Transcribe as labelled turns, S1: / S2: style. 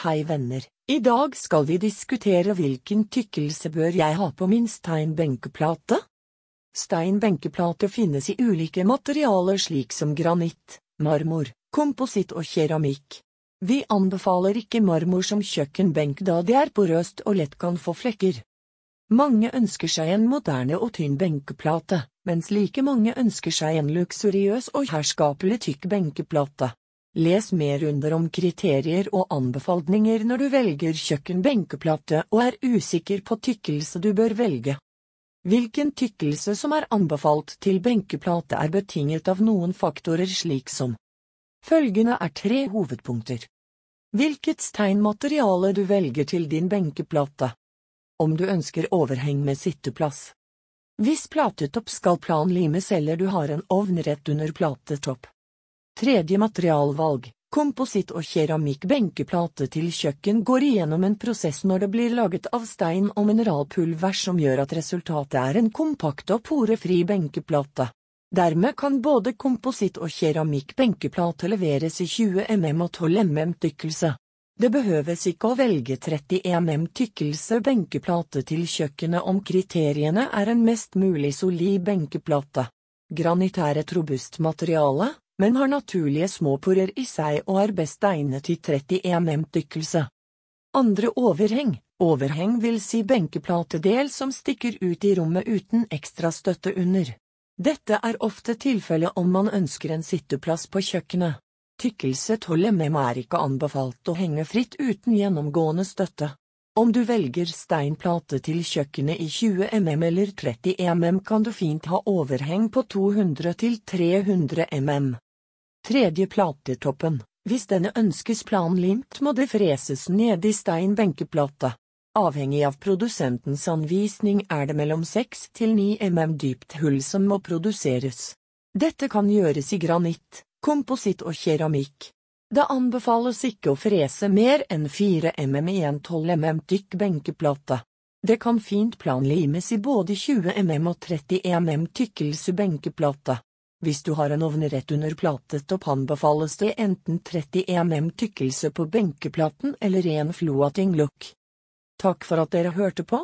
S1: Hei venner, i dag skal vi diskutere hvilken tykkelse bør jeg ha på min steinbenkeplate? Steinbenkeplate finnes i ulike materialer slik som granitt, marmor, kompositt og keramikk. Vi anbefaler ikke marmor som kjøkkenbenk da det er porøst og lett kan få flekker. Mange ønsker seg en moderne og tynn benkeplate, mens like mange ønsker seg en luksuriøs og herskapelig tykk benkeplate. Les mer under om kriterier og anbefalinger når du velger kjøkkenbenkeplate og er usikker på tykkelse du bør velge. Hvilken tykkelse som er anbefalt til benkeplate er betinget av noen faktorer slik som Følgende er tre hovedpunkter. Hvilket steinmateriale du velger til din benkeplate. Om du ønsker overheng med sitteplass. Hvis platetopp skal planlimes eller du har en ovn rett under platetopp. Tredje materialvalg, kompositt og keramikk benkeplate til kjøkken går igjennom en prosess når det blir laget av stein og mineralpulver som gjør at resultatet er en kompakt og porefri benkeplate. Dermed kan både kompositt og keramikk benkeplate leveres i 20 mm og 12 mm tykkelse. Det behøves ikke å velge 30 mm tykkelse benkeplate til kjøkkenet om kriteriene er en mest mulig solid benkeplate. Granitt er et robust materiale, men har naturlige småporer i seg og er best egnet til 30 mm tykkelse. Andre overheng Overheng vil si benkeplatedel som stikker ut i rommet uten ekstra støtte under. Dette er ofte tilfellet om man ønsker en sitteplass på kjøkkenet. Tykkelse 12 mm er ikke anbefalt å henge fritt uten gjennomgående støtte. Om du velger steinplate til kjøkkenet i 20 mm eller 30 mm kan du fint ha overheng på 200 til 300 mm. Tredje platetoppen. Hvis denne ønskes planlimt må det freses ned i steinbenkeplate. Avhengig av produsentens anvisning er det mellom 6 til 9 mm dypt hull som må produseres. Dette kan gjøres i granitt, kompositt og keramikk. Det anbefales ikke å frese mer enn 4 mm i en 12 mm tykk benkeplate. Det kan fint planlimes i både 20 mm og 30 mm tykkelse benkeplate. Hvis du har en ovn rett under platetopp anbefales det enten 30 mm tykkelse på benkeplaten eller en floating look. Takk for at dere hørte på.